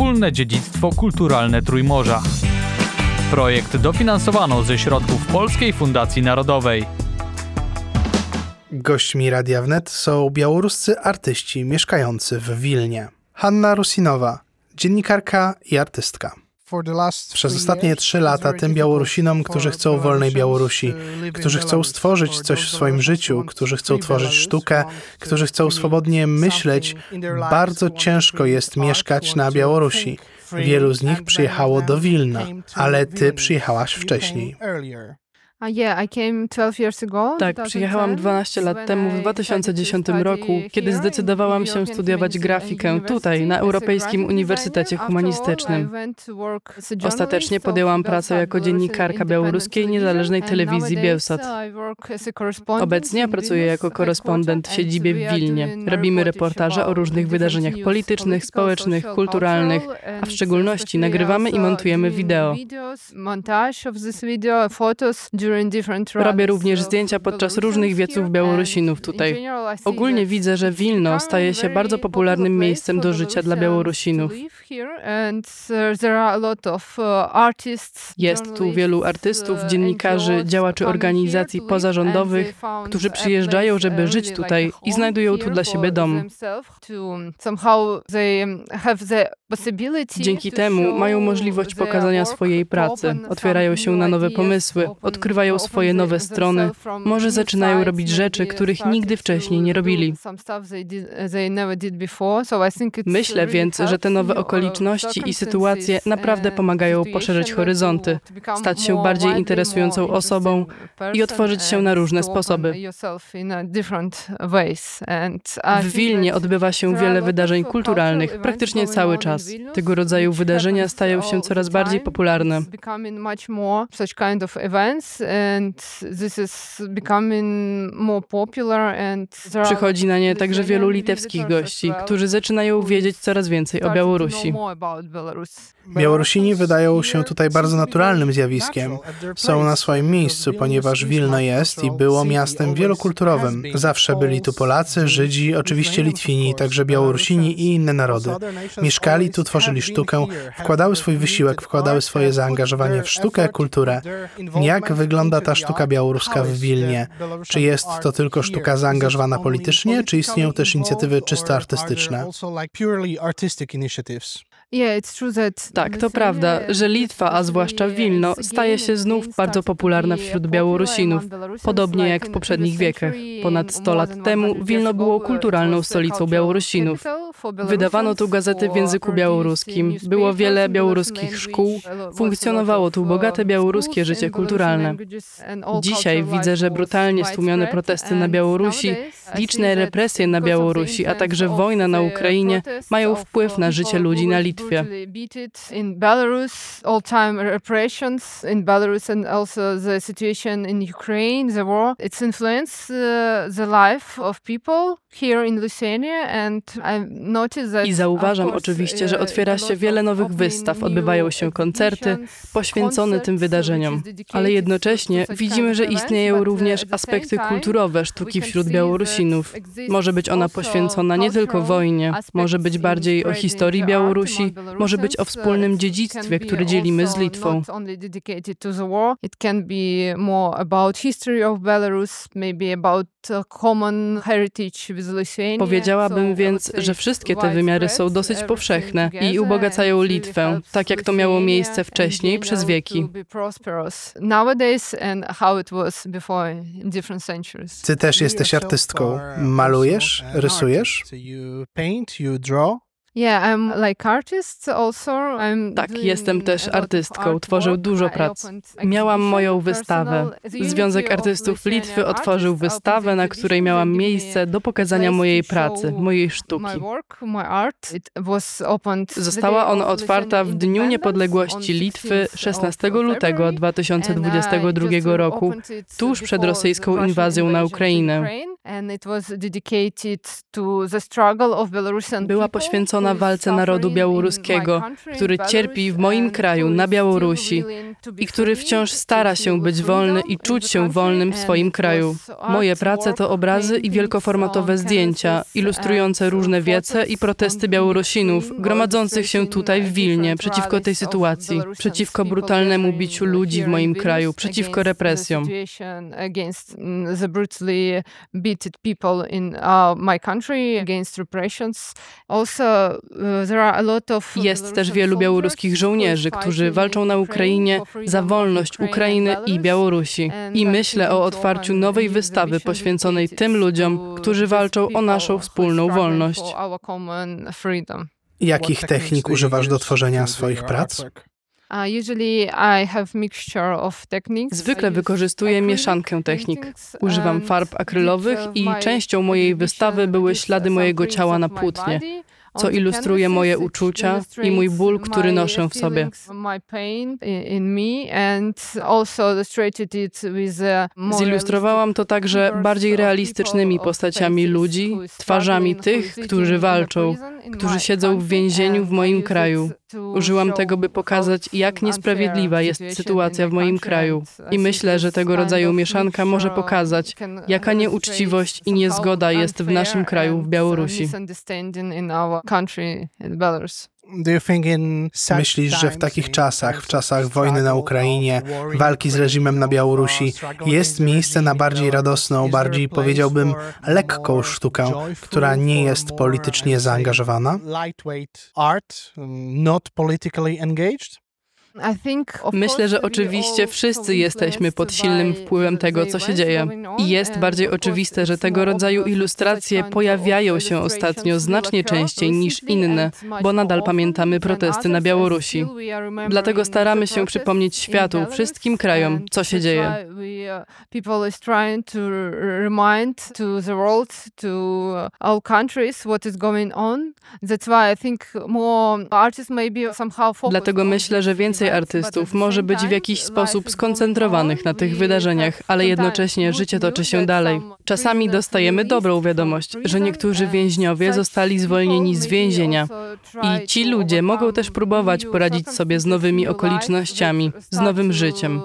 wspólne dziedzictwo kulturalne Trójmorza. Projekt dofinansowano ze środków Polskiej Fundacji Narodowej. Gośćmi Radia Wnet są białoruscy artyści mieszkający w Wilnie. Hanna Rusinowa, dziennikarka i artystka. Przez ostatnie trzy lata tym Białorusinom, którzy chcą wolnej Białorusi, którzy chcą stworzyć coś w swoim życiu, którzy chcą tworzyć sztukę, którzy chcą swobodnie myśleć, bardzo ciężko jest mieszkać na Białorusi. Wielu z nich przyjechało do Wilna, ale ty przyjechałaś wcześniej. Tak, przyjechałam 12 lat temu w 2010 roku, kiedy zdecydowałam się studiować grafikę tutaj, na Europejskim Uniwersytecie Humanistycznym. Ostatecznie podjęłam pracę jako dziennikarka białoruskiej niezależnej telewizji Bielsat. Obecnie pracuję jako korespondent w siedzibie w Wilnie. Robimy reportaże o różnych wydarzeniach politycznych, społecznych, kulturalnych, a w szczególności nagrywamy i montujemy wideo. Robię również zdjęcia podczas różnych wieców Białorusinów tutaj. Ogólnie widzę, że Wilno staje się bardzo popularnym miejscem do życia dla Białorusinów. Jest tu wielu artystów, dziennikarzy, działaczy organizacji pozarządowych, którzy przyjeżdżają, żeby żyć tutaj i znajdują tu dla siebie dom. Dzięki temu mają możliwość pokazania swojej pracy, otwierają się na nowe pomysły, odkrywają swoje nowe strony, może zaczynają robić rzeczy, których nigdy wcześniej nie robili. Myślę więc, że te nowe okoliczności i sytuacje naprawdę pomagają poszerzyć horyzonty, stać się bardziej interesującą osobą i otworzyć się na różne sposoby. W Wilnie odbywa się wiele wydarzeń kulturalnych, praktycznie cały czas. Tego rodzaju wydarzenia stają się coraz bardziej popularne. Przychodzi na nie także wielu litewskich gości, którzy zaczynają wiedzieć coraz więcej o Białorusi. Białorusini wydają się tutaj bardzo naturalnym zjawiskiem. Są na swoim miejscu, ponieważ Wilno jest i było miastem wielokulturowym. Zawsze byli tu Polacy, Żydzi, oczywiście Litwini, także Białorusini i inne narody. Mieszkali tu, tworzyli sztukę, wkładały swój wysiłek, wkładały swoje zaangażowanie w sztukę, kulturę. Jak wygląda ta sztuka białoruska w Wilnie? Czy jest to tylko sztuka zaangażowana politycznie, czy istnieją też inicjatywy czysto artystyczne? Tak, to prawda, że Litwa, a zwłaszcza Wilno, staje się znów bardzo popularna wśród Białorusinów, podobnie jak w poprzednich wiekach. Ponad 100 lat temu Wilno było kulturalną stolicą Białorusinów. Wydawano tu gazety w języku białoruskim, było wiele białoruskich szkół, funkcjonowało tu bogate białoruskie życie kulturalne. Dzisiaj widzę, że brutalnie stłumione protesty na Białorusi, liczne represje na Białorusi, a także wojna na Ukrainie mają wpływ na życie ludzi na Litwie. In Belarus, all-time repressions in Belarus and also the situation in Ukraine, the war, it's influenced uh, the life of people here in Lithuania and I noticed that I zauważam oczywiście, że otwiera się wiele nowych wystaw, odbywają się koncerty poświęcone tym wydarzeniom, ale jednocześnie widzimy, że istnieją również aspekty kulturowe sztuki wśród Białorusinów. Może być ona poświęcona nie tylko wojnie, może być bardziej o historii Białorusi, może być o wspólnym dziedzictwie, które dzielimy z Litwą. Powiedziałabym więc, że wszystkie te wymiary są dosyć powszechne i ubogacają Litwę, tak jak to miało miejsce wcześniej przez wieki. Ty też jesteś artystką. Malujesz? Rysujesz? Tak, jestem też artystką, tworzę dużo prac. Miałam moją wystawę. Związek Artystów Litwy otworzył wystawę, na której miałam miejsce do pokazania mojej pracy, mojej sztuki. Została ona otwarta w Dniu Niepodległości Litwy 16 lutego 2022 roku, tuż przed rosyjską inwazją na Ukrainę. Była poświęcona is walce narodu białoruskiego, który cierpi w moim kraju, na Białorusi i który wciąż stara się być wolny i czuć się wolnym w swoim kraju. Moje prace to obrazy i wielkoformatowe zdjęcia, canvases ilustrujące różne wiece i protesty Białorusinów, gromadzących się tutaj w Wilnie przeciwko tej sytuacji, przeciwko brutalnemu biciu ludzi w moim kraju, przeciwko represjom. mm, people in uh, my country, against repressions. Also, there are a lot of Jest też wielu białoruskich żołnierzy, którzy walczą na Ukrainie za wolność Ukrainy i. Białorusi. I myślę o otwarciu nowej wystawy poświęconej tym ludziom, którzy walczą o naszą wspólną wolność. Jakich technik używasz do tworzenia swoich prac? Uh. Zwykle wykorzystuję mieszankę technik. Używam farb akrylowych i częścią mojej wystawy były ślady mojego ciała na płótnie, co ilustruje moje uczucia i mój ból, który noszę w sobie. Zilustrowałam to także bardziej realistycznymi postaciami ludzi, twarzami tych, którzy walczą, którzy siedzą w więzieniu w moim kraju. Użyłam tego, by pokazać, jak niesprawiedliwa jest sytuacja w moim kraju. I myślę, że tego rodzaju mieszanka może pokazać, jaka nieuczciwość i niezgoda jest w naszym kraju, w Białorusi. Our country in Belarus. Myślisz, że w takich czasach, w czasach wojny na Ukrainie, walki z reżimem na Białorusi, jest miejsce na bardziej radosną, bardziej powiedziałbym lekką sztukę, która nie jest politycznie zaangażowana? Myślę, że oczywiście wszyscy jesteśmy pod silnym wpływem tego, co się dzieje. I jest bardziej oczywiste, że tego rodzaju ilustracje pojawiają się ostatnio znacznie częściej niż inne, bo nadal pamiętamy protesty na Białorusi. Dlatego staramy się przypomnieć światu, wszystkim krajom, co się dzieje. uh, uh, Dlatego myślę, że these więcej artystów może być w jakiś sposób skoncentrowanych na tych wydarzeniach, have ale jednocześnie życie toczy się dalej. Czasami dostajemy dobrą wiadomość, że niektórzy więźniowie zostali zwolnieni z więzienia. I ci ludzie mogą też próbować poradzić sobie z nowymi okolicznościami, z nowym życiem.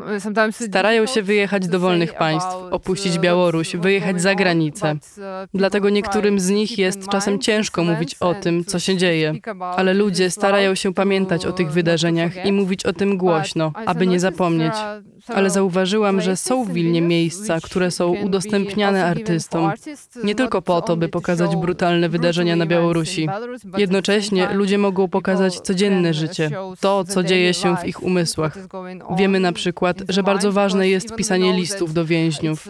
uh, uh, Starają się wyjechać do wolnych państw, opuścić uh, Białoruś, wyjechać za granicę. Dlatego niektórym z nich jest czasem ciężko mówić o tym, co się dzieje. Ale ludzie starają się pamiętać o tych wydarzeniach i mówić o tym głośno, aby nie zapomnieć. Ale zauważyłam, że są w Wilnie miejsca, które są udostępniane artystom. Nie tylko po to, by pokazać brutalne wydarzenia na Białorusi. Jednocześnie ludzie mogą pokazać codzienne życie, to, co dzieje się w ich umysłach. Wiemy na przykład, że bardzo ważne jest pisanie listów do więźniów.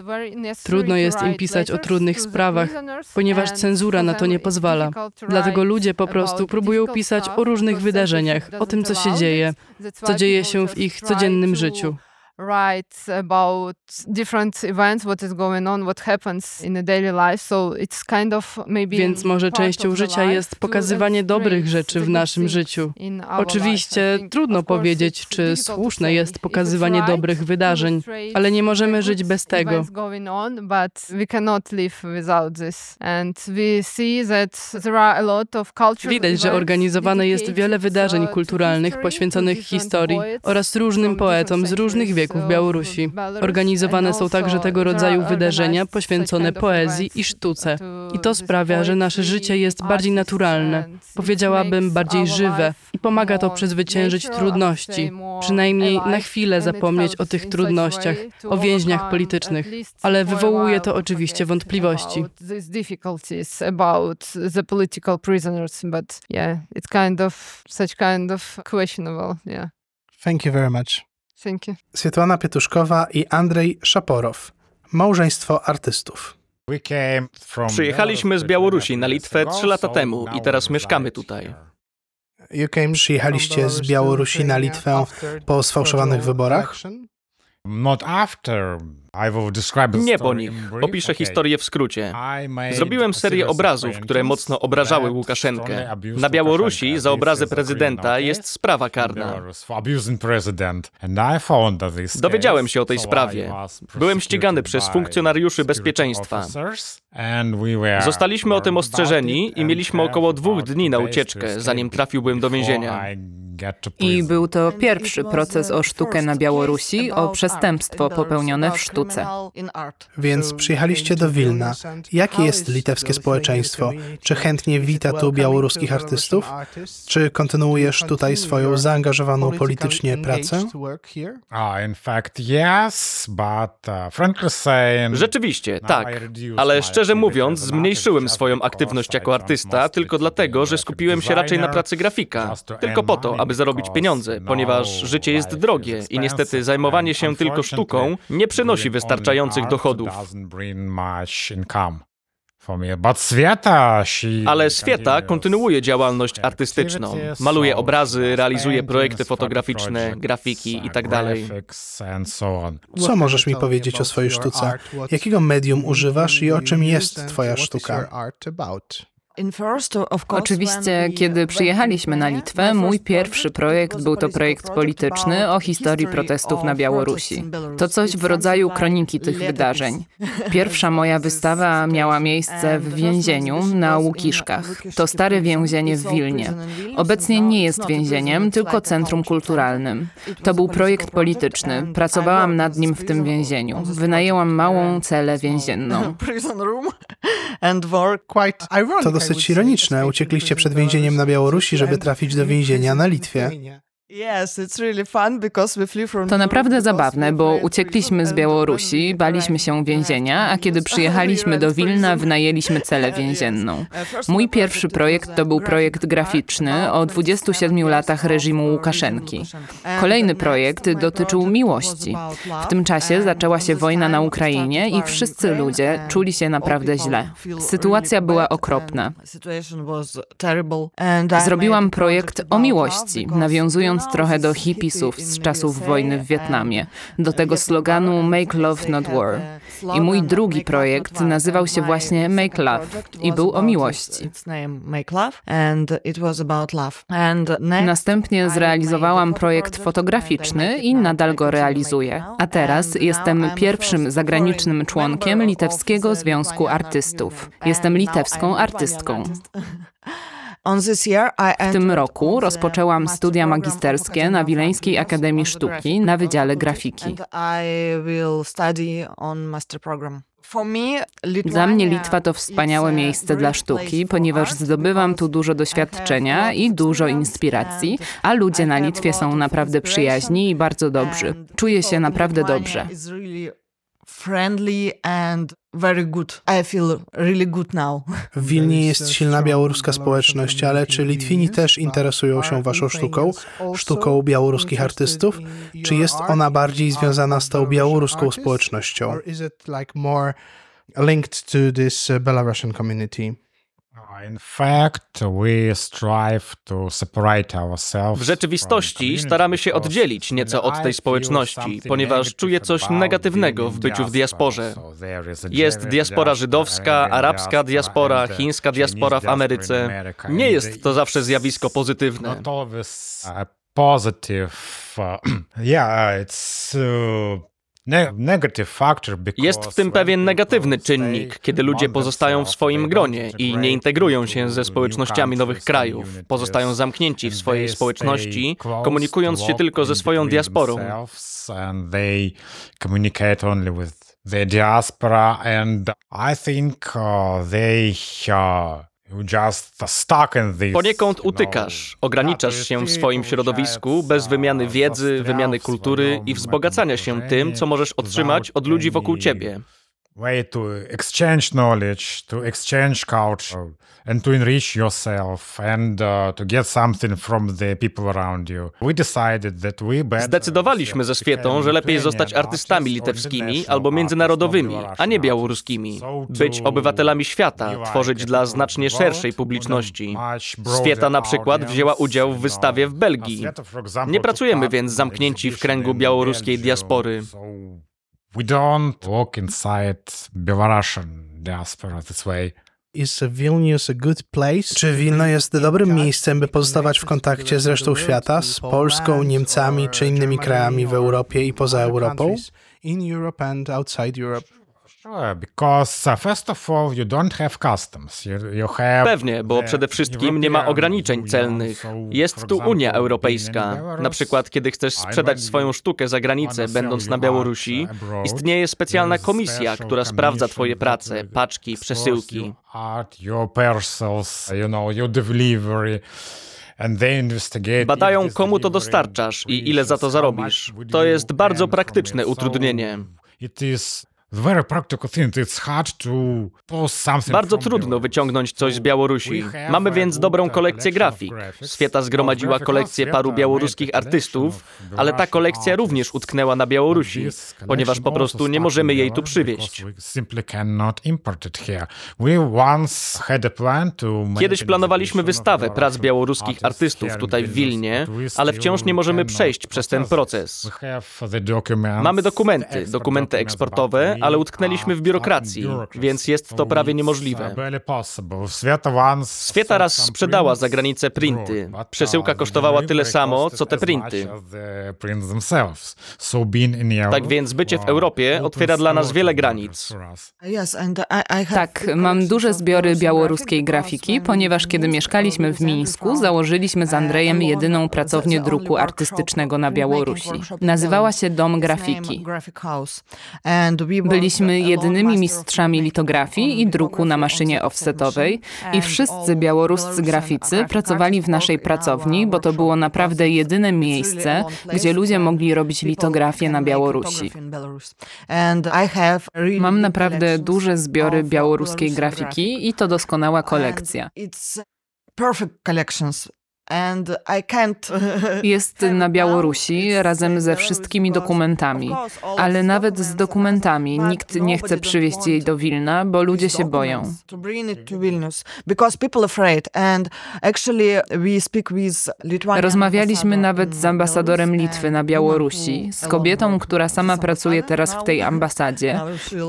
Trudno jest im pisać o trudnych sprawach, ponieważ cenzura na to nie pozwala. Dlatego ludzie po prostu próbują pisać o różnych wydarzeniach, o tym, co się dzieje, co dzieje się w ich codziennym życiu. Write about different events, what is going on, what happens in a daily life. So it's kind of maybe Więc może częścią życia jest pokazywanie dobrych rzeczy w naszym życiu. Oczywiście trudno powiedzieć, czy słuszne jest pokazywanie dobrych wydarzeń, ale nie możemy żyć bez tego. Widać, że organizowane jest wiele wydarzeń uh, kulturalnych poświęconych historii oraz różnym poetom z różnych centuries wieków of Białorusi. Organizowane są także tego rodzaju wydarzenia poświęcone poezji i sztuce. I to sprawia, że nasze życie jest bardziej naturalne, powiedziałabym bardziej żywe i pomaga to przezwyciężyć trudności, przynajmniej na chwilę zapomnieć o tych trudnościach, o więźniach politycznych, ale wywołuje to oczywiście wątpliwości. Thank you very much. You. Swietłana Pietuszkowa i Andrzej Szaporow. Małżeństwo artystów. Przyjechaliśmy z Białorusi na Litwę trzy lata temu i teraz mieszkamy tutaj. Przyjechaliście z Białorusi na Litwę po sfałszowanych wyborach? Nie po nich. Opiszę historię w skrócie. Zrobiłem serię obrazów, które mocno obrażały Łukaszenkę. Na Białorusi za obrazy prezydenta jest sprawa karna. Dowiedziałem się o tej sprawie. Byłem ścigany przez funkcjonariuszy bezpieczeństwa. Zostaliśmy o tym ostrzeżeni i mieliśmy około dwóch dni na ucieczkę, zanim trafiłbym do więzienia. I był to pierwszy proces o sztukę na Białorusi, o przestępstwo popełnione w sztuce. Więc przyjechaliście do Wilna. Jakie jest litewskie społeczeństwo? Czy chętnie wita tu białoruskich artystów? Czy kontynuujesz tutaj swoją zaangażowaną politycznie pracę? Rzeczywiście, tak. Ale szczerze mówiąc, zmniejszyłem swoją aktywność jako artysta tylko dlatego, że skupiłem się raczej na pracy grafika. Tylko po to, aby zarobić pieniądze, ponieważ życie jest drogie i niestety zajmowanie się tylko sztuką nie przynosi wystarczających dochodów. Ale Swieta kontynuuje działalność artystyczną. Maluje obrazy, realizuje projekty fotograficzne, grafiki itd. Co możesz mi powiedzieć o swojej sztuce? Jakiego medium używasz i o czym jest twoja sztuka? Oczywiście, kiedy przyjechaliśmy na Litwę, mój pierwszy projekt był to projekt polityczny o historii protestów na Białorusi. To coś w rodzaju kroniki tych wydarzeń. Pierwsza moja wystawa miała miejsce w więzieniu na Łukiszkach. To stare więzienie w Wilnie. Obecnie nie jest więzieniem, tylko centrum kulturalnym. To był projekt polityczny. Pracowałam nad nim w tym więzieniu. Wynajęłam małą celę więzienną. To dosyć ironiczne. Uciekliście przed więzieniem na Białorusi, żeby trafić do więzienia na Litwie. To naprawdę zabawne, bo uciekliśmy z Białorusi, baliśmy się więzienia, a kiedy przyjechaliśmy do Wilna, wynajęliśmy celę więzienną. Mój pierwszy projekt to był projekt graficzny o 27 latach reżimu Łukaszenki. Kolejny projekt dotyczył miłości. W tym czasie zaczęła się wojna na Ukrainie i wszyscy ludzie czuli się naprawdę źle. Sytuacja była okropna. Zrobiłam projekt o miłości, nawiązując trochę do hipisów z czasów wojny w Wietnamie, do tego sloganu Make Love Not War. I mój drugi projekt nazywał się właśnie Make Love i był o miłości. Następnie zrealizowałam projekt fotograficzny i nadal go realizuję. A teraz jestem pierwszym zagranicznym członkiem Litewskiego Związku Artystów. Jestem litewską artystką. W tym roku rozpoczęłam studia magisterskie na Wileńskiej Akademii Sztuki na Wydziale Grafiki. Dla mnie Litwa to wspaniałe miejsce dla sztuki, ponieważ zdobywam tu dużo doświadczenia i dużo inspiracji, a ludzie na Litwie są naprawdę przyjaźni i bardzo dobrzy. Czuję się naprawdę dobrze. Very good. I feel really good now. W Wilnie jest silna białoruska społeczność, ale czy Litwini też interesują się waszą sztuką, sztuką białoruskich artystów? Czy jest ona bardziej związana z tą białoruską społecznością? linked to this uh, Belarusian community? W rzeczywistości staramy się oddzielić nieco od tej społeczności, ponieważ czuję coś negatywnego w byciu w diasporze. Jest diaspora żydowska, arabska diaspora, chińska diaspora w Ameryce. Nie jest to zawsze zjawisko pozytywne. Positive, yeah, it's jest w tym pewien negatywny czynnik, kiedy ludzie pozostają w swoim gronie i nie integrują się ze społecznościami nowych krajów, pozostają zamknięci w swojej społeczności, komunikując się tylko ze swoją diasporą. The diaspora and I think uh, they uh, Poniekąd utykasz, ograniczasz się w swoim środowisku bez wymiany wiedzy, wymiany kultury i wzbogacania się tym, co możesz otrzymać od ludzi wokół ciebie. Way to exchange knowledge, to exchange culture, and to enrich yourself and uh, to get something from the people around you. We decided that we better Zdecydowaliśmy ze Swietą, że lepiej zostać artystami litewskimi albo międzynarodowymi, a nie białoruskimi. Być obywatelami świata, tworzyć dla znacznie szerszej publiczności. Swieta na przykład wzięła udział w wystawie w Belgii. Nie pracujemy więc zamknięci w kręgu białoruskiej diaspory. We don't walk inside Belarusian diaspora this way. Is Vilnius a good place? Czy Wilno jest dobrym miejscem, by pozostawać w kontakcie z resztą świata, z Polską, Niemcami czy innymi krajami w Europie i poza Europą? Sure, because uh, first of all, you don't have customs. You, you have Pewnie, bo przede wszystkim nie ma ograniczeń celnych. Jest tu Unia Europejska. Na przykład, kiedy chcesz sprzedać swoją sztukę za granicę, będąc na Białorusi, istnieje specjalna komisja, która sprawdza twoje prace, paczki, przesyłki. Art, your parcels, you know, your delivery. And they investigate Badają, komu to dostarczasz i ile za to zarobisz. To jest bardzo praktyczne utrudnienie. It is very practical thing. It's hard to post something Bardzo trudno wyciągnąć coś z Białorusi. Mamy więc dobrą kolekcję grafik. Świeta zgromadziła kolekcję paru białoruskich artystów, ale ta kolekcja również utknęła na Białorusi, ponieważ po prostu nie możemy jej tu przywieźć. Kiedyś planowaliśmy wystawę prac białoruskich artystów tutaj w Wilnie, ale wciąż nie możemy przejść przez ten proces. Mamy dokumenty, dokumenty eksportowe, ale utknęliśmy w biurokracji, więc jest to prawie niemożliwe. Swieta raz sprzedała za granicę printy. Przesyłka kosztowała tyle samo, co te printy. Europe, Tak więc bycie w Europie otwiera dla nas wiele granic. Tak, mam duże zbiory białoruskiej grafiki, ponieważ kiedy mieszkaliśmy w Mińsku, założyliśmy z Andrejem jedyną pracownię druku artystycznego na Białorusi. Nazywała się Dom Grafiki. Byliśmy jedynymi mistrzami litografii i druku na maszynie offsetowej i wszyscy białoruscy graficy pracowali w naszej pracowni, bo to było naprawdę jedyne miejsce, gdzie ludzie mogli robić litografię na Białorusi. Mam naprawdę duże zbiory białoruskiej grafiki i to doskonała kolekcja. Jest na Białorusi razem ze wszystkimi dokumentami, ale nawet z dokumentami nikt nie chce przywieźć jej do Wilna, bo ludzie się boją. Rozmawialiśmy nawet z ambasadorem Litwy na Białorusi, z kobietą, która sama pracuje teraz w tej ambasadzie.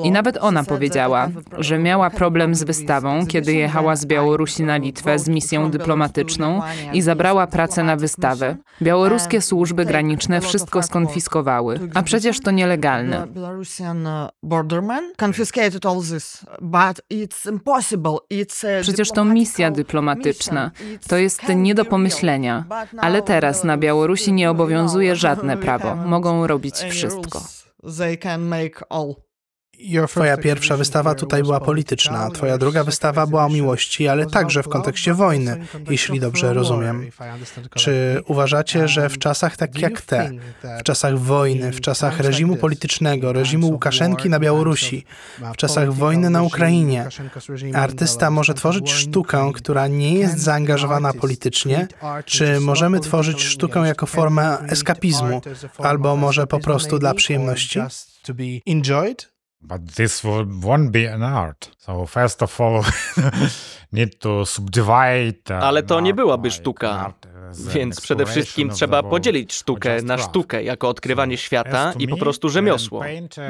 I nawet ona powiedziała, że miała problem z wystawą, kiedy jechała z Białorusi na Litwę z misją dyplomatyczną i zabrała pracę na wystawę. Białoruskie służby graniczne wszystko skonfiskowały, a przecież to nielegalne. Przecież to misja dyplomatyczna. To jest nie do pomyślenia. Ale teraz na Białorusi nie obowiązuje żadne prawo. Mogą robić wszystko. They can make all. Twoja pierwsza wystawa tutaj była polityczna, twoja druga wystawa była o miłości, ale także w kontekście wojny, jeśli dobrze rozumiem. Czy uważacie, że w czasach tak jak te, w czasach wojny, w czasach reżimu politycznego, reżimu Łukaszenki na Białorusi, w czasach wojny na Ukrainie, artysta może tworzyć sztukę, która nie jest zaangażowana politycznie, czy możemy tworzyć sztukę jako formę eskapizmu, albo może po prostu dla przyjemności? But this won't be an art. So first of all, need to subdivide. uh, Ale to nie byłaby sztuka. Więc przede wszystkim of trzeba podzielić sztukę na sztukę jako odkrywanie świata i po prostu rzemiosło.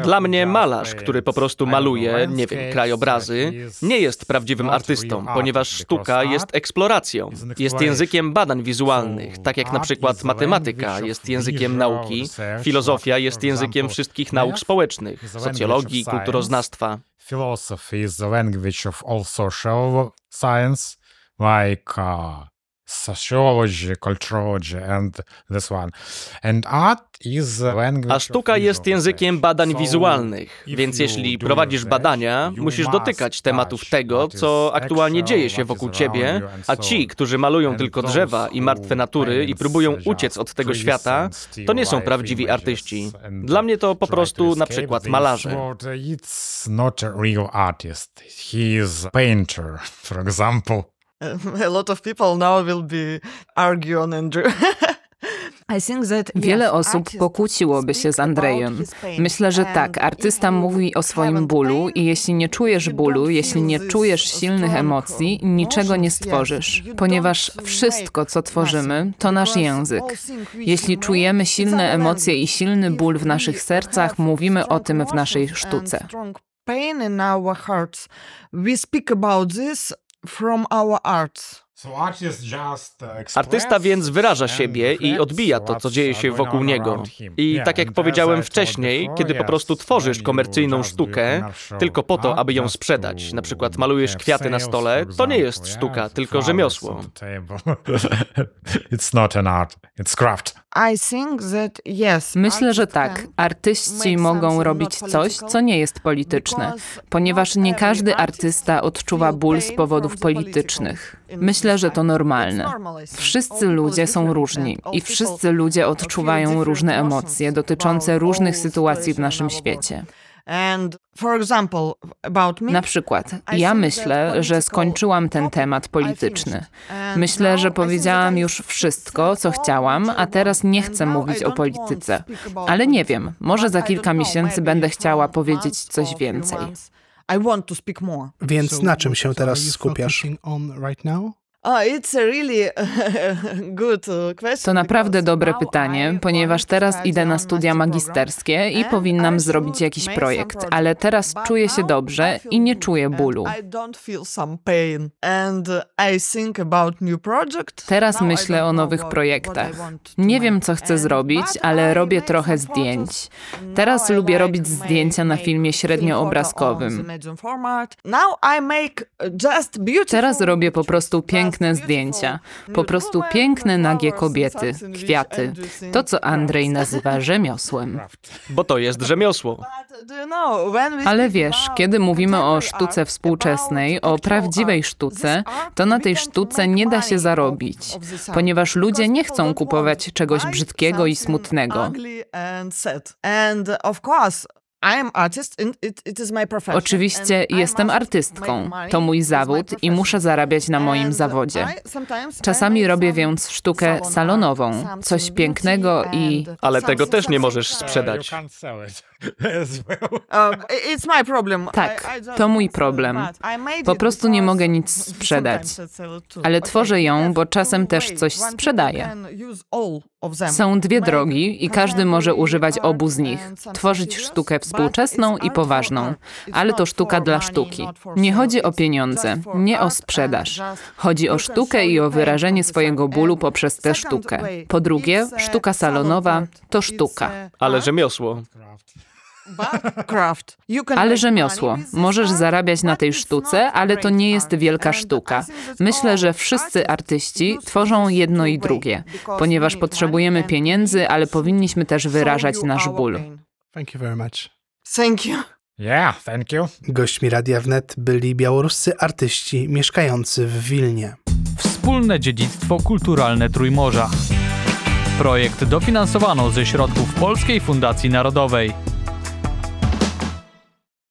Dla mnie malarz, który po prostu maluje, nie wiem, krajobrazy, nie jest prawdziwym artystą, ponieważ sztuka jest eksploracją, jest językiem badań wizualnych, tak jak na przykład matematyka jest językiem nauki, filozofia jest językiem wszystkich nauk społecznych, socjologii, kulturoznawstwa. Philosophy is the language of all social science, like uh, sociology, and this one. And art is language A sztuka jest językiem badań So, wizualnych, więc jeśli prowadzisz badania, musisz dotykać tematów tego, co aktualnie dzieje się wokół ciebie, a ci, którzy malują tylko drzewa i martwe natury i próbują uciec od tego świata, to nie są prawdziwi artyści. Dla mnie to po prostu na przykład malarze. It's not a real artist. He is a painter, for example. A lot of people now will be arguing and I think that, Wiele osób pokłóciłoby się z Andrejem. Myślę, że tak, artysta mówi o swoim bólu i jeśli nie czujesz bólu, jeśli nie czujesz silnych emocji, niczego nie stworzysz, ponieważ wszystko, co tworzymy, to nasz język. Jeśli czujemy silne emocje i silny ból w naszych sercach, mówimy o tym w naszej sztuce. pain in our hearts. We speak about this from our arts. Artysta więc wyraża siebie i odbija to, co dzieje się wokół niego. I tak jak powiedziałem wcześniej, kiedy po prostu tworzysz komercyjną sztukę tylko po to, aby ją sprzedać, na przykład malujesz kwiaty na stole, to nie jest sztuka, tylko rzemiosło. It's not an art, it's craft. Myślę, że tak. Artyści mogą robić coś, co nie jest polityczne, ponieważ nie każdy artysta odczuwa ból z powodów politycznych. Myślę, że to normalne. Wszyscy ludzie są różni i wszyscy ludzie odczuwają różne emocje dotyczące różnych sytuacji w naszym świecie. Na przykład, ja myślę, że skończyłam ten temat polityczny. Myślę, że powiedziałam już wszystko, co chciałam, a teraz nie chcę mówić o polityce. Ale nie wiem, może za kilka miesięcy będę chciała powiedzieć coś więcej. Więc na czym się teraz skupiasz? To naprawdę dobre pytanie, ponieważ teraz idę na studia magisterskie i program powinnam zrobić jakiś projekt, ale teraz czuję się dobrze I nie czuję bólu. Teraz myślę o nowych projektach. Nie wiem, co chcę zrobić, ale robię trochę zdjęć. Teraz lubię robić zdjęcia na filmie film średnioobrazkowym. Teraz robię po prostu just piękne zdjęcia. Po prostu piękne, nagie kobiety, kwiaty. To, co Andrzej nazywa rzemiosłem. Bo to jest rzemiosło. Ale wiesz, kiedy mówimy o sztuce współczesnej, o prawdziwej sztuce, to na tej sztuce nie da się zarobić, ponieważ ludzie nie chcą kupować czegoś brzydkiego i smutnego. Ugly and sad. And of course, I am artist and it, it is my profession. Oczywiście jestem artystką. To mój zawód i muszę zarabiać na moim And zawodzie. Czasami robię więc sztukę salonową, coś pięknego i... Ale tego też nie możesz sprzedać. Problem. Tak, to mój problem. Po prostu nie mogę nic sprzedać. Ale tworzę ją, bo czasem też coś sprzedaję. Są dwie drogi i każdy może używać obu z nich. Tworzyć sztukę współczesną i poważną. Ale to sztuka dla sztuki. Nie chodzi o pieniądze, nie o sprzedaż. Chodzi o sztukę i o wyrażenie swojego bólu poprzez tę sztukę. Po drugie, uh, sztuka salon salonowa to sztuka. uh, Ale rzemiosło. Ale rzemiosło. Możesz zarabiać na tej sztuce, ale to nie jest wielka sztuka. Myślę, że wszyscy artyści tworzą jedno i drugie, ponieważ potrzebujemy pieniędzy, ale powinniśmy też wyrażać nasz ból. Thank you very much. Thank you. Yeah, thank you. Gośćmi Radia Wnet byli białoruscy artyści mieszkający w Wilnie. Wspólne dziedzictwo kulturalne Trójmorza. Projekt dofinansowano ze środków Polskiej Fundacji Narodowej.